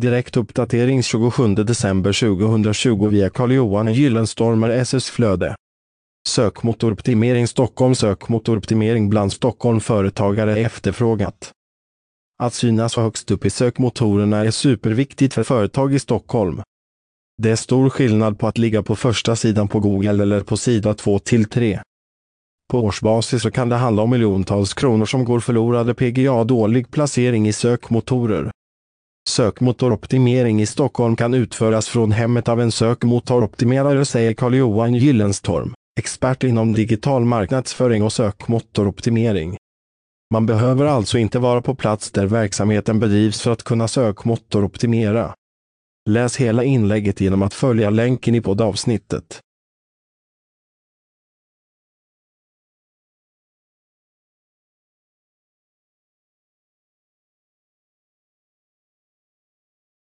Direkt uppdatering 27 december 2020 via Carl-Johan Gyllenstormer SS Flöde. Sökmotoroptimering Stockholm Sökmotoroptimering bland Stockholm företagare efterfrågat. Att synas högst upp i sökmotorerna är superviktigt för företag i Stockholm. Det är stor skillnad på att ligga på första sidan på Google eller på sida 2 till 3. På årsbasis så kan det handla om miljontals kronor som går förlorade PGA dålig placering i sökmotorer. Sökmotoroptimering i Stockholm kan utföras från hemmet av en sökmotoroptimerare säger Carl-Johan Gyllenstorm, expert inom digital marknadsföring och sökmotoroptimering. Man behöver alltså inte vara på plats där verksamheten bedrivs för att kunna sökmotoroptimera. Läs hela inlägget genom att följa länken i poddavsnittet.